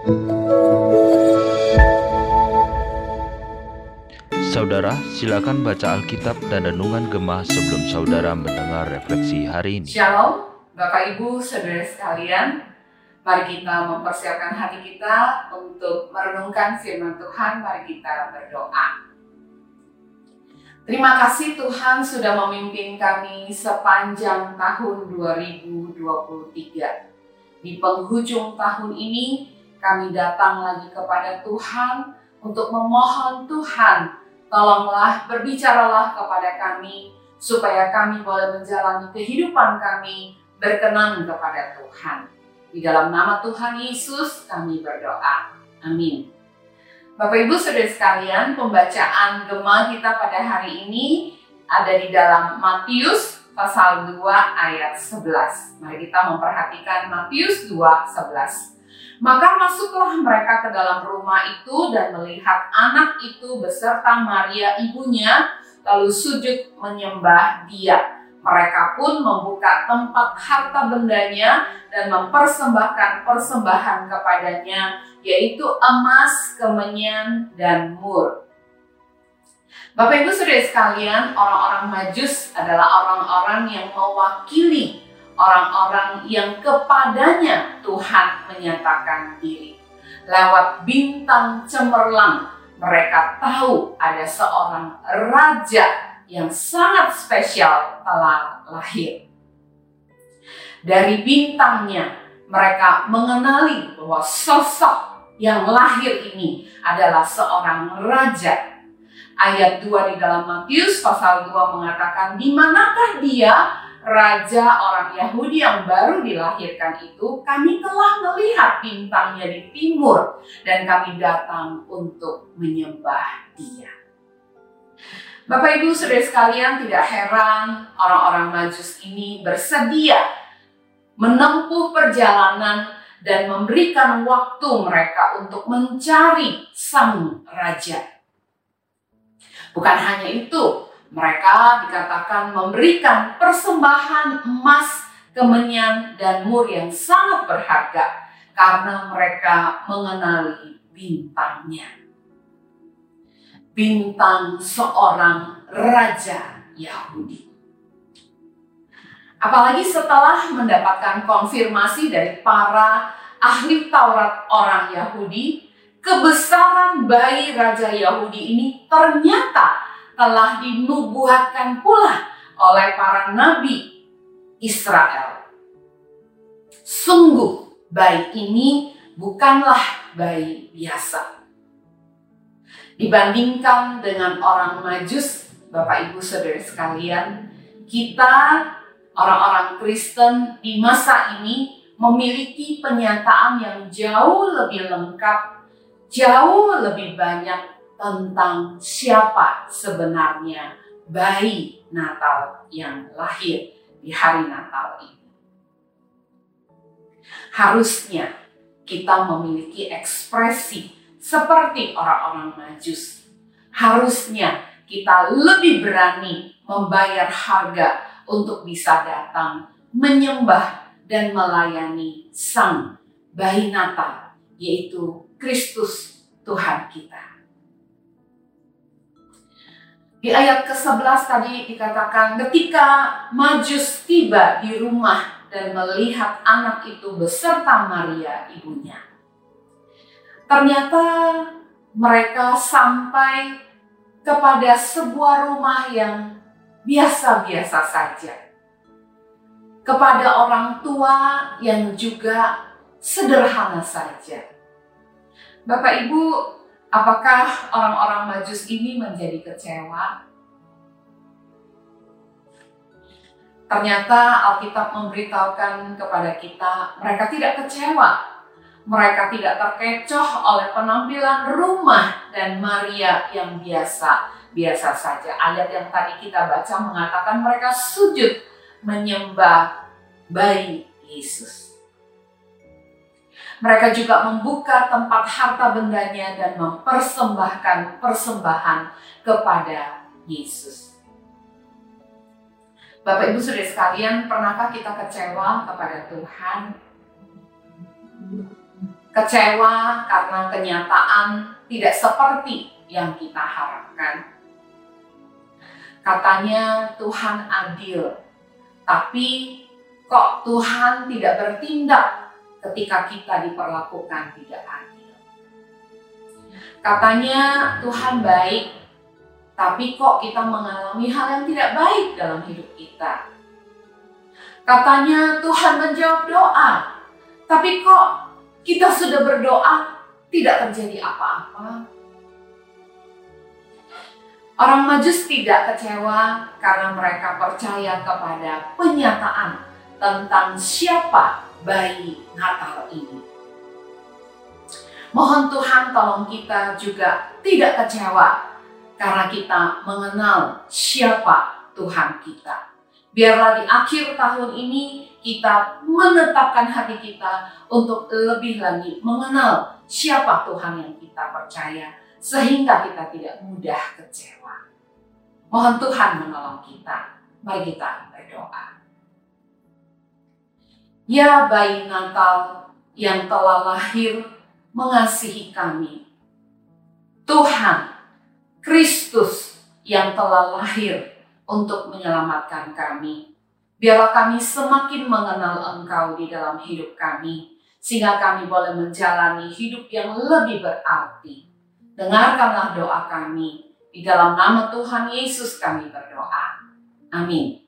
Saudara, silakan baca Alkitab dan Renungan Gemah sebelum saudara mendengar refleksi hari ini. Shalom, Bapak Ibu, Saudara sekalian. Mari kita mempersiapkan hati kita untuk merenungkan firman Tuhan. Mari kita berdoa. Terima kasih Tuhan sudah memimpin kami sepanjang tahun 2023. Di penghujung tahun ini, kami datang lagi kepada Tuhan untuk memohon Tuhan Tolonglah berbicaralah kepada kami supaya kami boleh menjalani kehidupan kami berkenan kepada Tuhan. Di dalam nama Tuhan Yesus kami berdoa. Amin. Bapak Ibu Saudara sekalian, pembacaan gema kita pada hari ini ada di dalam Matius pasal 2 ayat 11. Mari kita memperhatikan Matius 2 11. Maka masuklah mereka ke dalam rumah itu dan melihat anak itu beserta Maria ibunya, lalu sujud menyembah dia. Mereka pun membuka tempat harta bendanya dan mempersembahkan persembahan kepadanya, yaitu emas, kemenyan, dan mur. Bapak Ibu Saudara sekalian, orang-orang Majus adalah orang-orang yang mewakili orang-orang yang kepadanya Tuhan menyatakan diri. Lewat bintang cemerlang, mereka tahu ada seorang raja yang sangat spesial telah lahir. Dari bintangnya, mereka mengenali bahwa sosok yang lahir ini adalah seorang raja. Ayat 2 di dalam Matius pasal 2 mengatakan, di manakah dia raja orang Yahudi yang baru dilahirkan itu, kami telah melihat bintangnya di timur dan kami datang untuk menyembah dia. Bapak Ibu Saudara sekalian tidak heran orang-orang Majus ini bersedia menempuh perjalanan dan memberikan waktu mereka untuk mencari sang raja. Bukan hanya itu, mereka dikatakan memberikan persembahan emas, kemenyan, dan mur yang sangat berharga karena mereka mengenali bintangnya. Bintang seorang raja Yahudi. Apalagi setelah mendapatkan konfirmasi dari para ahli Taurat orang Yahudi, kebesaran bayi raja Yahudi ini ternyata telah dinubuatkan pula oleh para nabi Israel. Sungguh bayi ini bukanlah bayi biasa. Dibandingkan dengan orang majus, Bapak Ibu Saudara sekalian, kita orang-orang Kristen di masa ini memiliki penyataan yang jauh lebih lengkap, jauh lebih banyak tentang siapa sebenarnya bayi Natal yang lahir di hari Natal ini. Harusnya kita memiliki ekspresi seperti orang-orang Majus. Harusnya kita lebih berani membayar harga untuk bisa datang menyembah dan melayani Sang Bayi Natal, yaitu Kristus Tuhan kita. Di ayat ke-11 tadi dikatakan ketika Majus tiba di rumah dan melihat anak itu beserta Maria ibunya. Ternyata mereka sampai kepada sebuah rumah yang biasa-biasa saja. Kepada orang tua yang juga sederhana saja. Bapak Ibu Apakah orang-orang Majus ini menjadi kecewa? Ternyata Alkitab memberitahukan kepada kita, mereka tidak kecewa. Mereka tidak terkecoh oleh penampilan rumah dan Maria yang biasa, biasa saja. Ayat yang tadi kita baca mengatakan mereka sujud menyembah bayi Yesus. Mereka juga membuka tempat harta bendanya dan mempersembahkan persembahan kepada Yesus. Bapak Ibu Saudara sekalian, pernahkah kita kecewa kepada Tuhan? kecewa karena kenyataan tidak seperti yang kita harapkan. Katanya Tuhan adil, tapi kok Tuhan tidak bertindak ketika kita diperlakukan tidak adil. Katanya Tuhan baik, tapi kok kita mengalami hal yang tidak baik dalam hidup kita. Katanya Tuhan menjawab doa, tapi kok kita sudah berdoa tidak terjadi apa-apa. Orang Majus tidak kecewa karena mereka percaya kepada penyataan tentang siapa bayi Natal ini. Mohon Tuhan tolong kita juga tidak kecewa karena kita mengenal siapa Tuhan kita. Biarlah di akhir tahun ini kita menetapkan hati kita untuk lebih lagi mengenal siapa Tuhan yang kita percaya sehingga kita tidak mudah kecewa. Mohon Tuhan menolong kita. Mari kita berdoa. Ya bayi Natal yang telah lahir mengasihi kami. Tuhan, Kristus yang telah lahir untuk menyelamatkan kami. Biarlah kami semakin mengenal Engkau di dalam hidup kami, sehingga kami boleh menjalani hidup yang lebih berarti Dengarkanlah doa kami. Di dalam nama Tuhan Yesus kami berdoa. Amin.